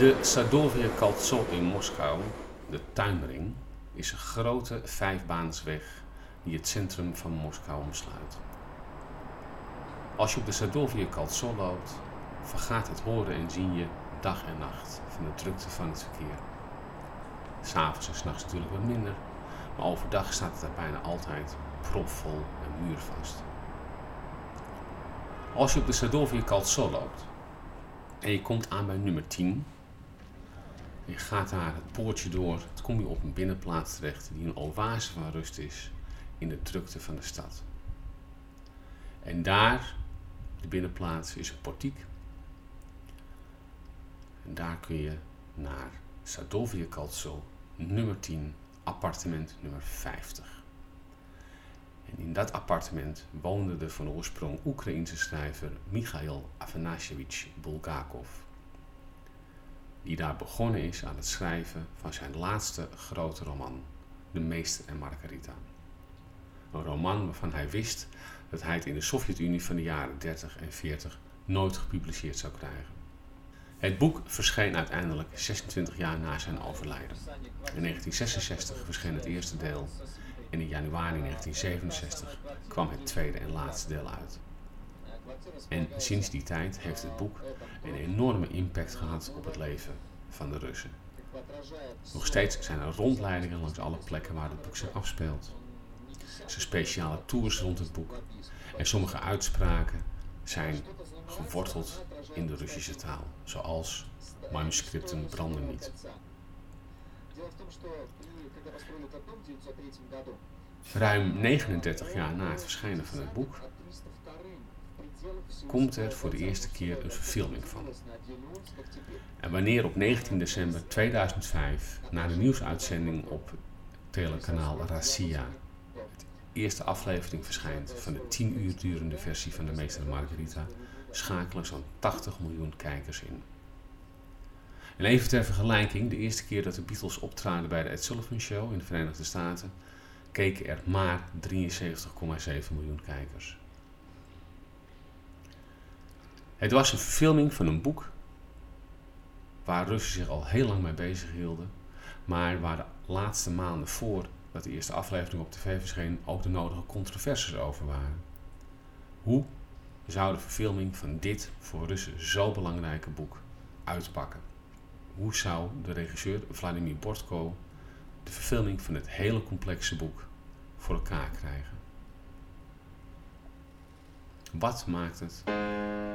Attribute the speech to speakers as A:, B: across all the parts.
A: De Sadovia Kaltsov in Moskou, de tuinring, is een grote vijfbaansweg die het centrum van Moskou omsluit. Als je op de Sadovia Kaltsov loopt, vergaat het horen en zien je dag en nacht van de drukte van het verkeer. S'avonds en s'nachts natuurlijk wat minder, maar overdag staat het er bijna altijd propvol en muurvast. Als je op de Sadovia Kaltsov loopt en je komt aan bij nummer 10, je gaat daar het poortje door, dan kom je op een binnenplaats terecht die een oase van rust is in de drukte van de stad. En daar, de binnenplaats, is een portiek. En daar kun je naar Sadovia Kaltso, nummer 10, appartement nummer 50. En in dat appartement woonde de van oorsprong Oekraïense schrijver Michail Afanasievich Bulgakov die daar begonnen is aan het schrijven van zijn laatste grote roman, De Meester en Margarita. Een roman waarvan hij wist dat hij het in de Sovjet-Unie van de jaren 30 en 40 nooit gepubliceerd zou krijgen. Het boek verscheen uiteindelijk 26 jaar na zijn overlijden. In 1966 verscheen het eerste deel en in januari 1967 kwam het tweede en laatste deel uit. En sinds die tijd heeft het boek een enorme impact gehad op het leven van de Russen. Nog steeds zijn er rondleidingen langs alle plekken waar het boek zich afspeelt. Zijn speciale tours rond het boek. En sommige uitspraken zijn geworteld in de Russische taal, zoals manuscripten branden niet. Ruim 39 jaar na het verschijnen van het boek komt er voor de eerste keer een verfilming van. En wanneer op 19 december 2005 na de nieuwsuitzending op telekanaal Racia de eerste aflevering verschijnt van de 10 uur durende versie van de Meester Margarita, schakelen zo'n 80 miljoen kijkers in. En even ter vergelijking, de eerste keer dat de Beatles optraden bij de Ed Sullivan Show in de Verenigde Staten, keken er maar 73,7 miljoen kijkers. Het was een verfilming van een boek waar Russen zich al heel lang mee bezig hielden, maar waar de laatste maanden voor dat de eerste aflevering op tv verscheen ook de nodige controversies over waren. Hoe zou de verfilming van dit voor Russen zo belangrijke boek uitpakken? Hoe zou de regisseur Vladimir Bortko de verfilming van het hele complexe boek voor elkaar krijgen? Wat maakt het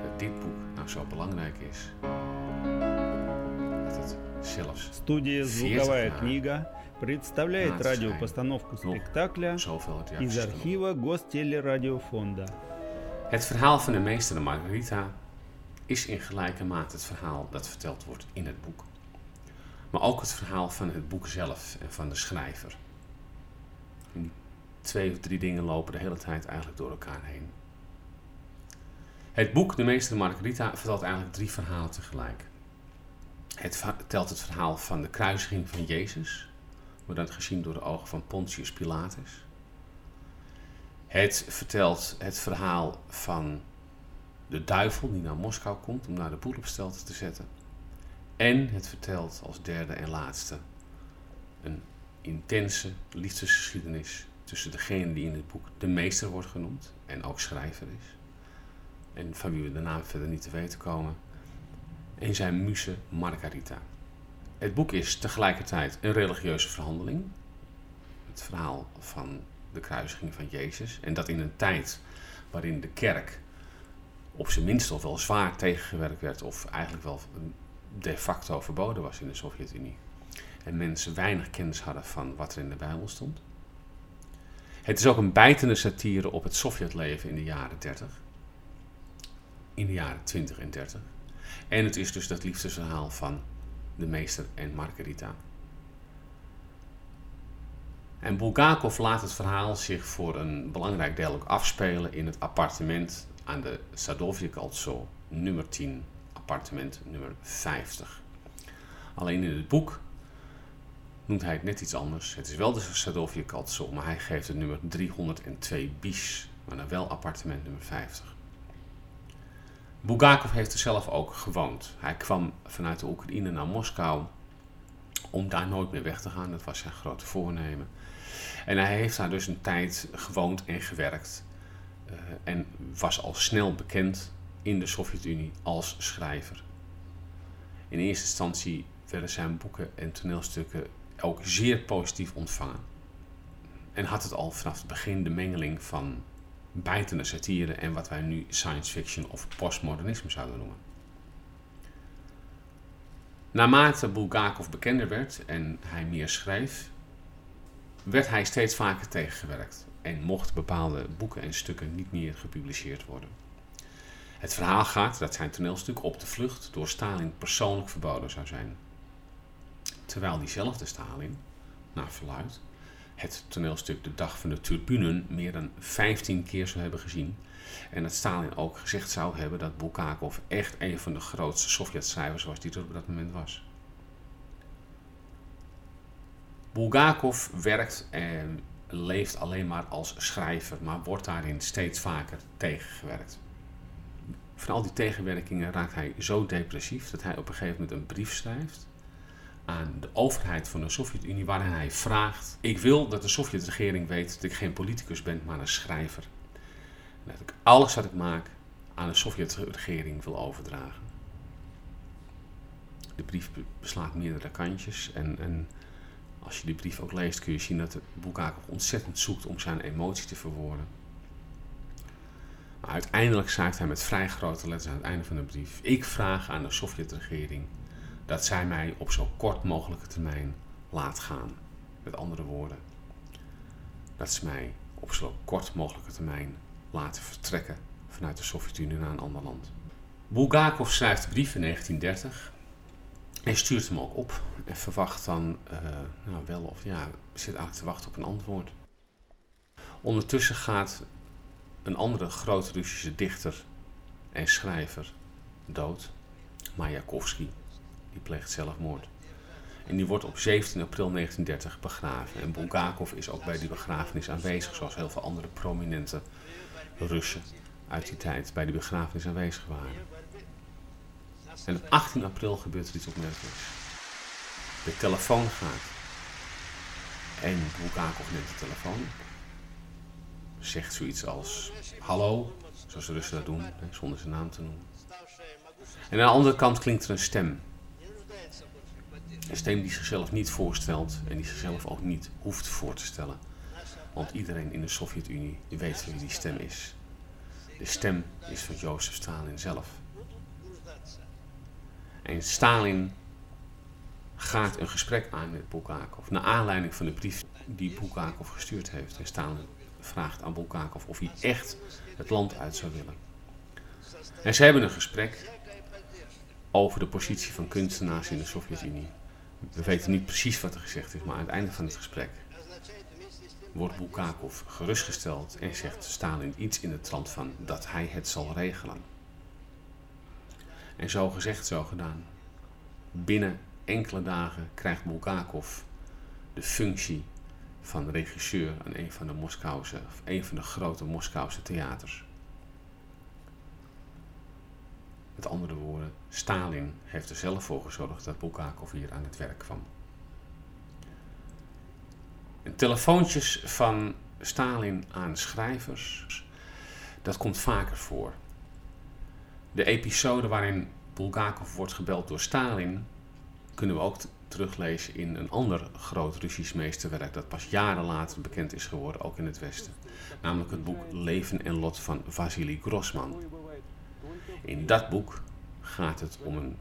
A: dat dit boek nou zo belangrijk is? Dat het zelfs
B: Студия
A: 40
B: «Звуковая
A: jaar
B: книга» представляет
A: Надо
B: радиопостановку
A: Ну,
B: спектакля
A: zoveel het jaar
B: из
A: verschillend.
B: архива Гостелерадиофонда.
A: Het verhaal van de meester en Margarita is in gelijke mate het verhaal dat verteld wordt in het boek. Maar ook het verhaal van het boek zelf en van de schrijver. En die twee of drie dingen lopen de hele tijd eigenlijk door elkaar heen. Het boek De Meester Margarita vertelt eigenlijk drie verhalen tegelijk. Het vertelt het verhaal van de kruisiging van Jezus, maar dan gezien door de ogen van Pontius Pilatus. Het vertelt het verhaal van de duivel die naar Moskou komt om naar de boel op stelte te zetten. En het vertelt als derde en laatste een intense liefdesgeschiedenis tussen degene die in het boek de meester wordt genoemd en ook schrijver is. En van wie we de naam verder niet te weten komen. En zijn muze Margarita. Het boek is tegelijkertijd een religieuze verhandeling. Het verhaal van de kruisiging van Jezus. En dat in een tijd waarin de kerk op zijn minst al wel zwaar tegengewerkt werd, of eigenlijk wel de facto verboden was in de Sovjet-Unie. En mensen weinig kennis hadden van wat er in de Bijbel stond. Het is ook een bijtende satire op het Sovjetleven in de jaren 30. In de jaren 20 en 30. En het is dus dat liefdesverhaal van de meester en Margarita. En Bulgakov laat het verhaal zich voor een belangrijk deel ook afspelen in het appartement aan de Sadovje Kaltso, nummer 10, appartement nummer 50. Alleen in het boek noemt hij het net iets anders. Het is wel de Sadovje Kaltso, maar hij geeft het nummer 302 bis, maar dan wel appartement nummer 50. Bulgakov heeft er zelf ook gewoond. Hij kwam vanuit de Oekraïne naar Moskou om daar nooit meer weg te gaan. Dat was zijn grote voornemen. En hij heeft daar dus een tijd gewoond en gewerkt. eh, en was al snel bekend in de Sovjet-Unie als schrijver. In eerste instantie werden zijn boeken en toneelstukken ook zeer positief ontvangen. En had het al vanaf het begin de mengeling van bijtende satire en wat wij nu science fiction of postmodernisme zouden noemen. Naarmate Bulgakov bekender werd en hij meer schreef, werd hij steeds vaker tegengewerkt en mochten bepaalde boeken en stukken niet meer gepubliceerd worden. Het verhaal gaat dat zijn toneelstuk Op de Vlucht door Stalin persoonlijk verboden zou zijn. Terwijl diezelfde Stalin, naar verluid, het toneelstuk De Dag van de Turbunen meer dan 15 keer zou hebben gezien. En dat Stalin ook gezegd zou hebben dat Bulgakov echt een van de grootste Sovjet-schrijvers was die er op dat moment was. Bulgakov werkt en leeft alleen maar als schrijver, maar wordt daarin steeds vaker tegengewerkt. Van al die tegenwerkingen raakt hij zo depressief dat hij op een gegeven moment een brief schrijft aan de overheid van de Sovjet-Unie waarin hij vraagt: Ik wil dat de Sovjet-regering weet dat ik geen politicus ben, maar een schrijver. En dat ik alles wat ik maak aan de Sovjet-regering wil overdragen. De brief beslaat meerdere kantjes en, als je die brief ook leest kun je zien dat Bulgakov ontzettend zoekt om zijn emotie te verwoorden. Maar uiteindelijk schrijft hij met vrij grote letters aan het einde van de brief: Ik vraag aan de Sovjet-regering dat zij mij op zo kort mogelijke termijn laat gaan. Met andere woorden, dat ze mij op zo kort mogelijke termijn laten vertrekken vanuit de Sovjet-Unie naar een ander land. Bulgakov schrijft de brief in 1930 en stuurt hem ook op en verwacht dan uh, nou wel of ja, zit eigenlijk te wachten op een antwoord. Ondertussen gaat een andere grote Russische dichter en schrijver dood, Mayakovsky die pleegt zelfmoord. En die wordt op 17 april 1930 begraven. En Bulgakov is ook bij die begrafenis aanwezig, zoals heel veel andere prominente Russen uit die tijd bij die begrafenis aanwezig waren. En op 18 april gebeurt er iets opmerkelijks. De telefoon gaat. En Bulgakov neemt de telefoon. Zegt zoiets als hallo, zoals de Russen dat doen, zonder zijn naam te noemen. En aan de andere kant klinkt er een stem. Een stem die zichzelf niet voorstelt en die zichzelf ook niet hoeft voor te stellen. Want iedereen in de Sovjet-Unie weet wie die stem is. De stem is van Jozef Stalin zelf. En Stalin gaat een gesprek aan met Bulgakov. Naar aanleiding van de brief die Bulgakov gestuurd heeft. En Stalin vraagt aan Bulgakov of hij echt het land uit zou willen. En ze hebben een gesprek over de positie van kunstenaars in de Sovjet-Unie. We weten niet precies wat er gezegd is, maar aan het einde van het gesprek wordt Bulgakov gerustgesteld en zegt Stalin iets in de trant van dat hij het zal regelen. En zo gezegd, zo gedaan. Binnen enkele dagen krijgt Bulgakov de functie van regisseur aan een van de Moskouse, of een van de grote Moskouse theaters. Met andere woorden, Stalin heeft er zelf voor gezorgd dat Bulgakov hier aan het werk kwam. En telefoontjes van Stalin aan schrijvers, dat komt vaker voor. De episode waarin Bulgakov wordt gebeld door Stalin, kunnen we ook teruglezen in een ander groot Russisch meesterwerk dat pas jaren later bekend is geworden, ook in het Westen. Namelijk het boek Leven en Lot van Vasily Grossman. In dat boek gaat het om een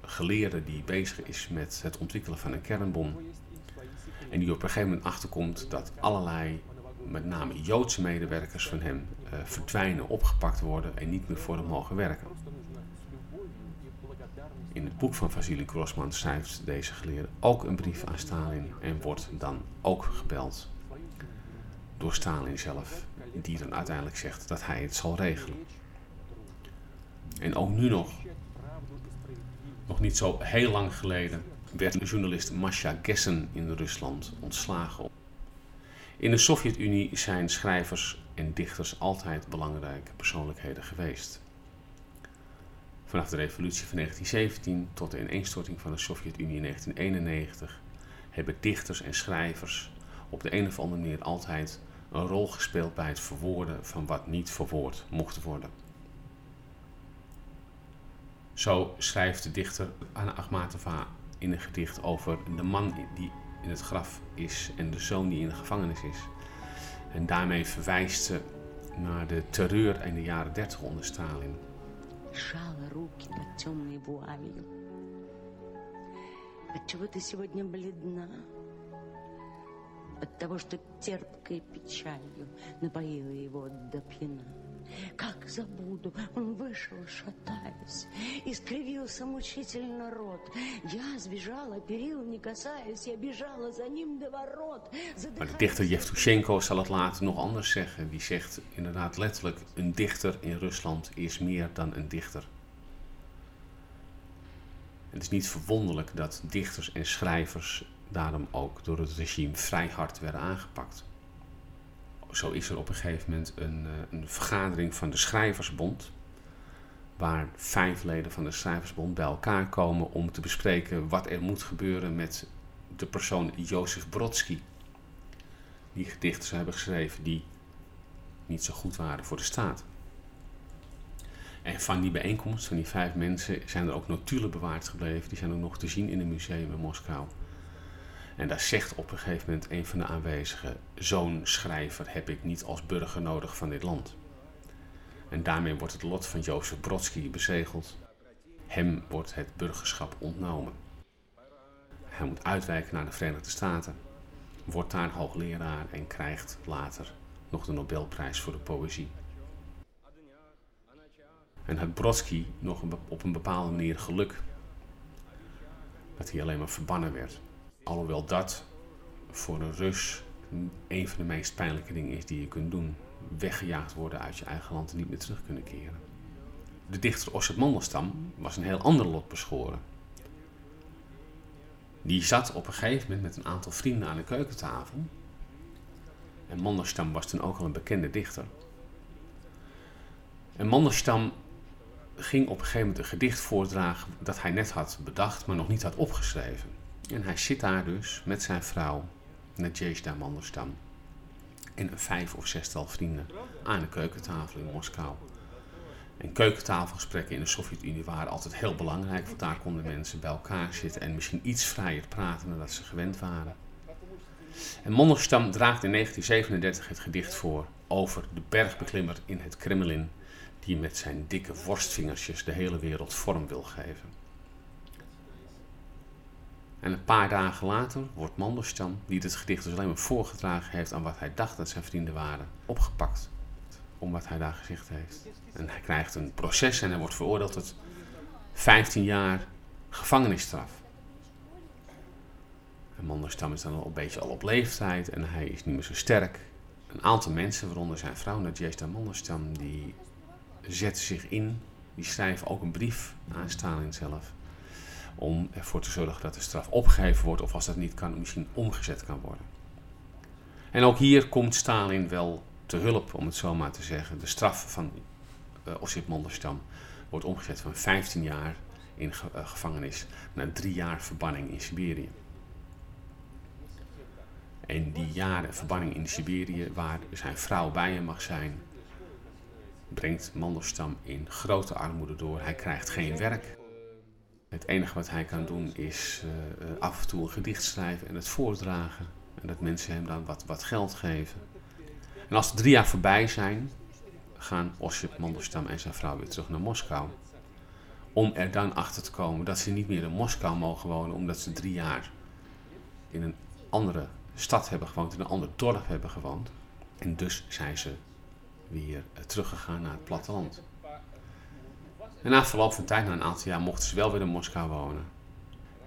A: geleerde die bezig is met het ontwikkelen van een kernbom. En die op een gegeven moment achterkomt dat allerlei, met name Joodse medewerkers van hem, uh, verdwijnen, opgepakt worden en niet meer voor hem mogen werken. In het boek van Vasily Grossman schrijft deze geleerde ook een brief aan Stalin en wordt dan ook gebeld door Stalin zelf, die dan uiteindelijk zegt dat hij het zal regelen. En ook nu nog, nog niet zo heel lang geleden, werd journalist Masha Gessen in Rusland ontslagen. In de Sovjet-Unie zijn schrijvers en dichters altijd belangrijke persoonlijkheden geweest. Vanaf de revolutie van 1917 tot de ineenstorting van de Sovjet-Unie in 1991 hebben dichters en schrijvers op de een of andere manier altijd een rol gespeeld bij het verwoorden van wat niet verwoord mocht worden. Zo schrijft de dichter Anna Akhmatova in een gedicht over de man die in het graf is en de zoon die in de gevangenis is. En daarmee verwijst ze naar de terreur in de jaren 30 onder Stalin.
C: Сжала руки под темной вуалью. Отчего ты сегодня бледна? От того, что терпкой печалью напоила его до пьяна. Как забуду, он вышел, шатаясь, и скривился мучительно рот. Я сбежала, перил не касаясь, я бежала за ним до ворот.
A: Maar de dichter Yevtushenko zal het later nog anders zeggen. Die zegt inderdaad letterlijk: een dichter in Rusland is meer dan een dichter. Het is niet verwonderlijk dat dichters en schrijvers daarom ook door het regime vrij hard werden aangepakt. Zo is er op een gegeven moment een, eh, een vergadering van de Schrijversbond, waar vijf leden van de Schrijversbond bij elkaar komen om te bespreken wat er moet gebeuren met de persoon Jozef Brodsky, die gedichten hebben geschreven die niet zo goed waren voor de staat. En van die bijeenkomst, van die vijf mensen, zijn er ook notulen bewaard gebleven. Die zijn ook nog te zien in een museum in Moskou. En daar zegt op een gegeven moment een van de aanwezigen: Zo'n schrijver heb ik niet als burger nodig van dit land. En daarmee wordt het lot van Jozef Brodsky bezegeld. Hem wordt het burgerschap ontnomen. Hij moet uitwijken naar de Verenigde Staten, wordt daar hoogleraar en krijgt later nog de Nobelprijs voor de poëzie. En had Brodsky nog op een bepaalde manier geluk dat hij alleen maar verbannen werd. Alhoewel dat voor een Rus een van de meest pijnlijke dingen is die je kunt doen. Weggejaagd worden uit je eigen land en niet meer terug kunnen keren. De dichter Ossip Mandelstam was een heel ander lot beschoren. Die zat op een gegeven moment met een aantal vrienden aan de keukentafel. En Mandelstam was toen ook al een bekende dichter. En Mandelstam ging op een gegeven moment een gedicht voordragen dat hij net had bedacht, maar nog niet had opgeschreven. En hij zit daar dus met zijn vrouw, Nadezhda Mandelstam, en een vijf of zestal vrienden aan de keukentafel in Moskou. En keukentafelgesprekken in de Sovjet-Unie waren altijd heel belangrijk, want daar konden mensen bij elkaar zitten en misschien iets vrijer praten dan dat ze gewend waren. En Mandelstam draagt in 1937 het gedicht voor over de bergbeklimmer in het Kremlin die met zijn dikke worstvingertjes de hele wereld vorm wil geven. En een paar dagen later wordt Mandelstam, die dit gedicht dus alleen maar voorgedragen heeft aan wat hij dacht dat zijn vrienden waren, opgepakt. Om wat hij daar gezegd heeft. En hij krijgt een proces en hij wordt veroordeeld tot 15 jaar gevangenisstraf. En Mandelstam is dan al een beetje al op leeftijd en hij is niet meer zo sterk. Een aantal mensen, waaronder zijn vrouw Nadezhda Mandelstam, die zetten zich in. Die schrijven ook een brief aan Stalin zelf om ervoor te zorgen dat de straf opgegeven wordt of als dat niet kan, misschien omgezet kan worden. En ook hier komt Stalin wel te hulp, om het zo maar te zeggen. De straf van uh, Ossip Mandelstam wordt omgezet van 15 jaar in ge uh, gevangenis naar drie jaar verbanning in Siberië. En die jaren verbanning in Siberië, waar zijn vrouw bij hem mag zijn, brengt Mandelstam in grote armoede door. Hij krijgt geen werk. Het enige wat hij kan doen is uh, af en toe een gedicht schrijven en het voordragen. En dat mensen hem dan wat, wat geld geven. En als de drie jaar voorbij zijn, gaan Ossip Mandelstam en zijn vrouw weer terug naar Moskou. Om er dan achter te komen dat ze niet meer in Moskou mogen wonen, omdat ze drie jaar in een andere stad hebben gewoond, in een ander dorp hebben gewoond. En dus zijn ze weer teruggegaan naar het platteland. En na verloop van tijd, na een aantal jaar, mochten ze wel weer in Moskou wonen.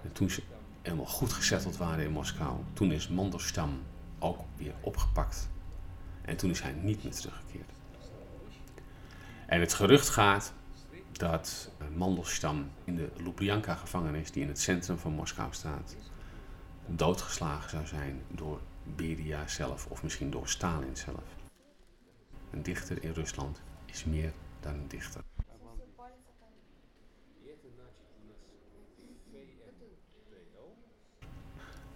A: En toen ze helemaal goed gezetteld waren in Moskou, toen is Mandelstam ook weer opgepakt. En toen is hij niet meer teruggekeerd. En het gerucht gaat dat eh, Mandelstam in de Lubyanka-gevangenis, die in het centrum van Moskou staat, doodgeslagen zou zijn door Beria zelf of misschien door Stalin zelf. Een dichter in Rusland is meer dan een dichter.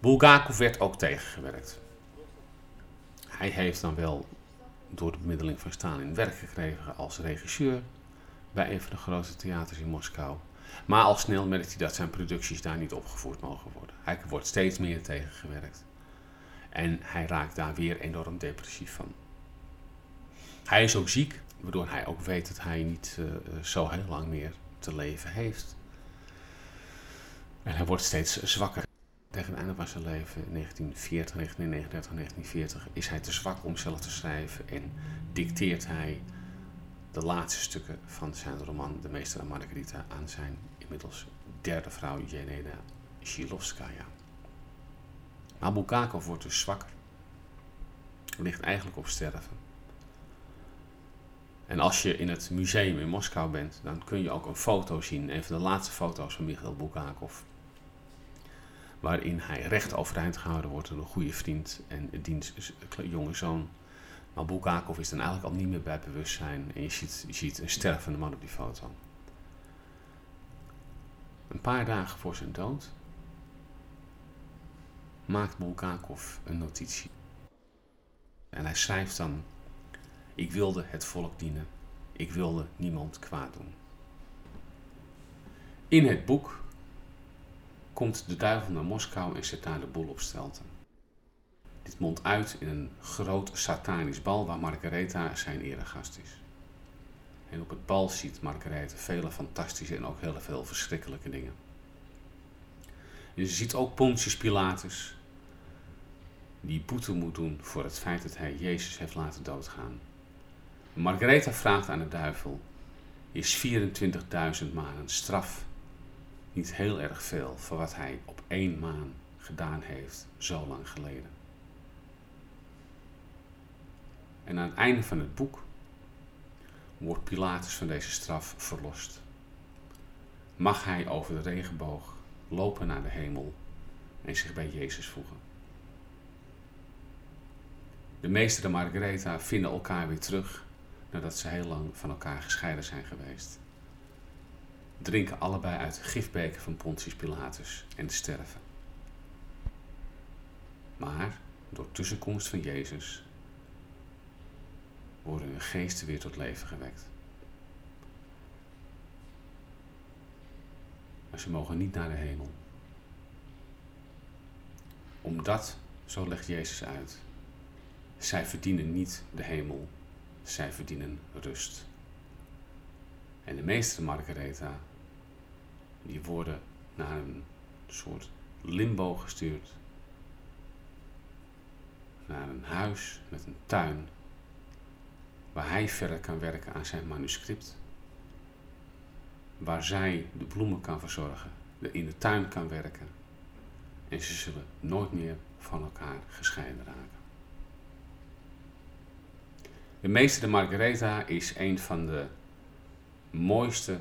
A: Bulgakov werd ook tegengewerkt. Hij heeft dan wel door de bemiddeling van Stalin werk gekregen als regisseur bij een van de grote theaters in Moskou. Maar al snel merkt hij dat zijn producties daar niet opgevoerd mogen worden. Hij wordt steeds meer tegengewerkt. En hij raakt daar weer enorm depressief van. Hij is ook ziek, waardoor hij ook weet dat hij niet uh, zo heel lang meer te leven heeft. En hij wordt steeds zwakker. Tegen het einde van zijn leven, in 1940, 1939, 1940, is hij te zwak om zelf te schrijven en dicteert hij de laatste stukken van zijn roman De Meester en Margarita aan zijn inmiddels derde vrouw Jelena Shilovskaya. Maar Bulgakov wordt dus zwakker. Ligt eigenlijk op sterven. En als je in het museum in Moskou bent, dan kun je ook een foto zien, een van de laatste foto's van Michail Bulgakov. Waarin hij recht overeind gehouden wordt door een goede vriend en diens jonge zoon. Maar Bulgakov is dan eigenlijk al niet meer bij bewustzijn en je ziet, je ziet een stervende man op die foto. Een paar dagen voor zijn dood maakt Bulgakov een notitie. En hij schrijft dan: Ik wilde het volk dienen, ik wilde niemand kwaad doen. In het boek komt de duivel naar Moskou en zet daar de boel op stelten. Dit mondt uit in een groot satanisch bal waar Margaretha zijn eregast is. En op het bal ziet Margaretha vele fantastische en ook heel veel verschrikkelijke dingen. je ziet ook Pontius Pilatus, die boete moet doen voor het feit dat hij Jezus heeft laten doodgaan. Margaretha vraagt aan de duivel: Is 24.000 maanden straf niet heel erg veel voor wat hij op één maan gedaan heeft, zo lang geleden? En aan het einde van het boek wordt Pilatus van deze straf verlost. Mag hij over de regenboog lopen naar de hemel en zich bij Jezus voegen. De meester en Margaretha vinden elkaar weer terug nadat ze heel lang van elkaar gescheiden zijn geweest. Drinken allebei uit de gifbeker van Pontius Pilatus en sterven. Maar door tussenkomst van Jezus worden hun geesten weer tot leven gewekt. Maar ze mogen niet naar de hemel. Omdat, zo legt Jezus uit, zij verdienen niet de hemel, zij verdienen rust. En de meester Margaretha, die worden naar een soort limbo gestuurd. Naar een huis met een tuin waar hij verder kan werken aan zijn manuscript. Waar zij de bloemen kan verzorgen, in de tuin kan werken. En ze zullen nooit meer van elkaar gescheiden raken. De Meester de Margaretha is een van de mooiste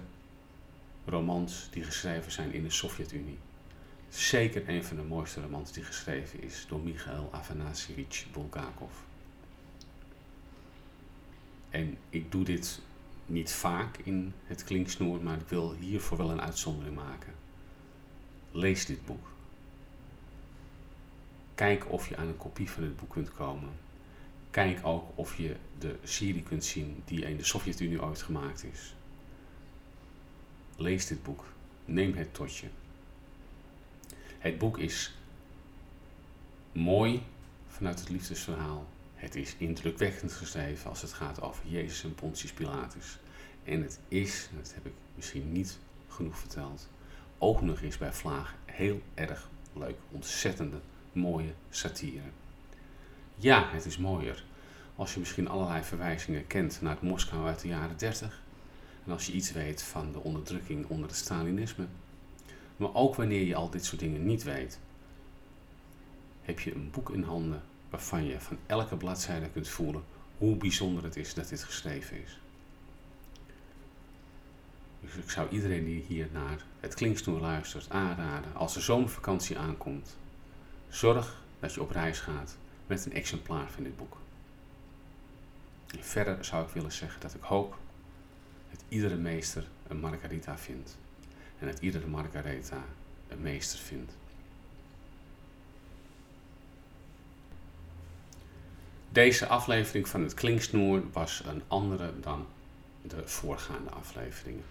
A: romans die geschreven zijn in de Sovjet-Unie. Zeker een van de mooiste romans die geschreven is door Michail Afanasievich Bulgakov. En ik doe dit niet vaak in het klinksnoer, maar ik wil hiervoor wel een uitzondering maken. Lees dit boek. Kijk of je aan een kopie van dit boek kunt komen. Kijk ook of je de serie kunt zien die in de Sovjet-Unie ooit gemaakt is. Lees dit boek. Neem het tot je. Het boek is mooi vanuit het liefdesverhaal. Het is indrukwekkend geschreven als het gaat over Jezus en Pontius Pilatus. En het is, dat heb ik misschien niet genoeg verteld, ook nog eens bij Vlaag heel erg leuk. Ontzettende mooie satire. Ja, het is mooier als je misschien allerlei verwijzingen kent naar het Moskou uit de jaren 30. En als je iets weet van de onderdrukking onder het Stalinisme. Maar ook wanneer je al dit soort dingen niet weet, heb je een boek in handen waarvan je van elke bladzijde kunt voelen hoe bijzonder het is dat dit geschreven is. Dus ik zou iedereen die hier naar het Klinksnoer luistert aanraden, als de zomervakantie aankomt, zorg dat je op reis gaat met een exemplaar van dit boek. En verder zou ik willen zeggen dat ik hoop dat iedere meester een Margarita vindt en dat iedere Margaretha een meester vindt. Deze aflevering van het Klinksnoer was een andere dan de voorgaande afleveringen.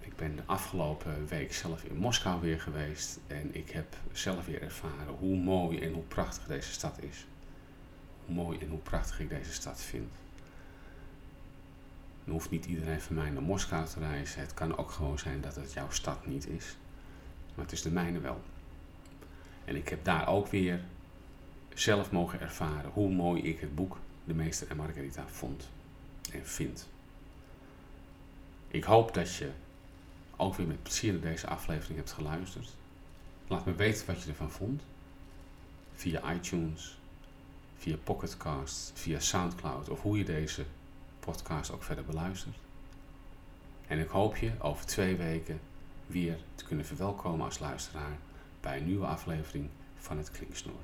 A: Ik ben de afgelopen week zelf in Moskou weer geweest en ik heb zelf weer ervaren hoe mooi en hoe prachtig deze stad is. Hoe mooi en hoe prachtig ik deze stad vind. Dan hoeft niet iedereen van mij naar Moskou te reizen. Het kan ook gewoon zijn dat het jouw stad niet is. Maar het is de mijne wel. En ik heb daar ook weer zelf mogen ervaren hoe mooi ik het boek De Meester en Margarita vond en vind. Ik hoop dat je ook weer met plezier naar deze aflevering hebt geluisterd. Laat me weten wat je ervan vond. Via iTunes, via Pocketcast, via Soundcloud of hoe je deze podcast ook verder beluistert. En ik hoop je over twee weken weer te kunnen verwelkomen als luisteraar bij een nieuwe aflevering van het Klinksnoer.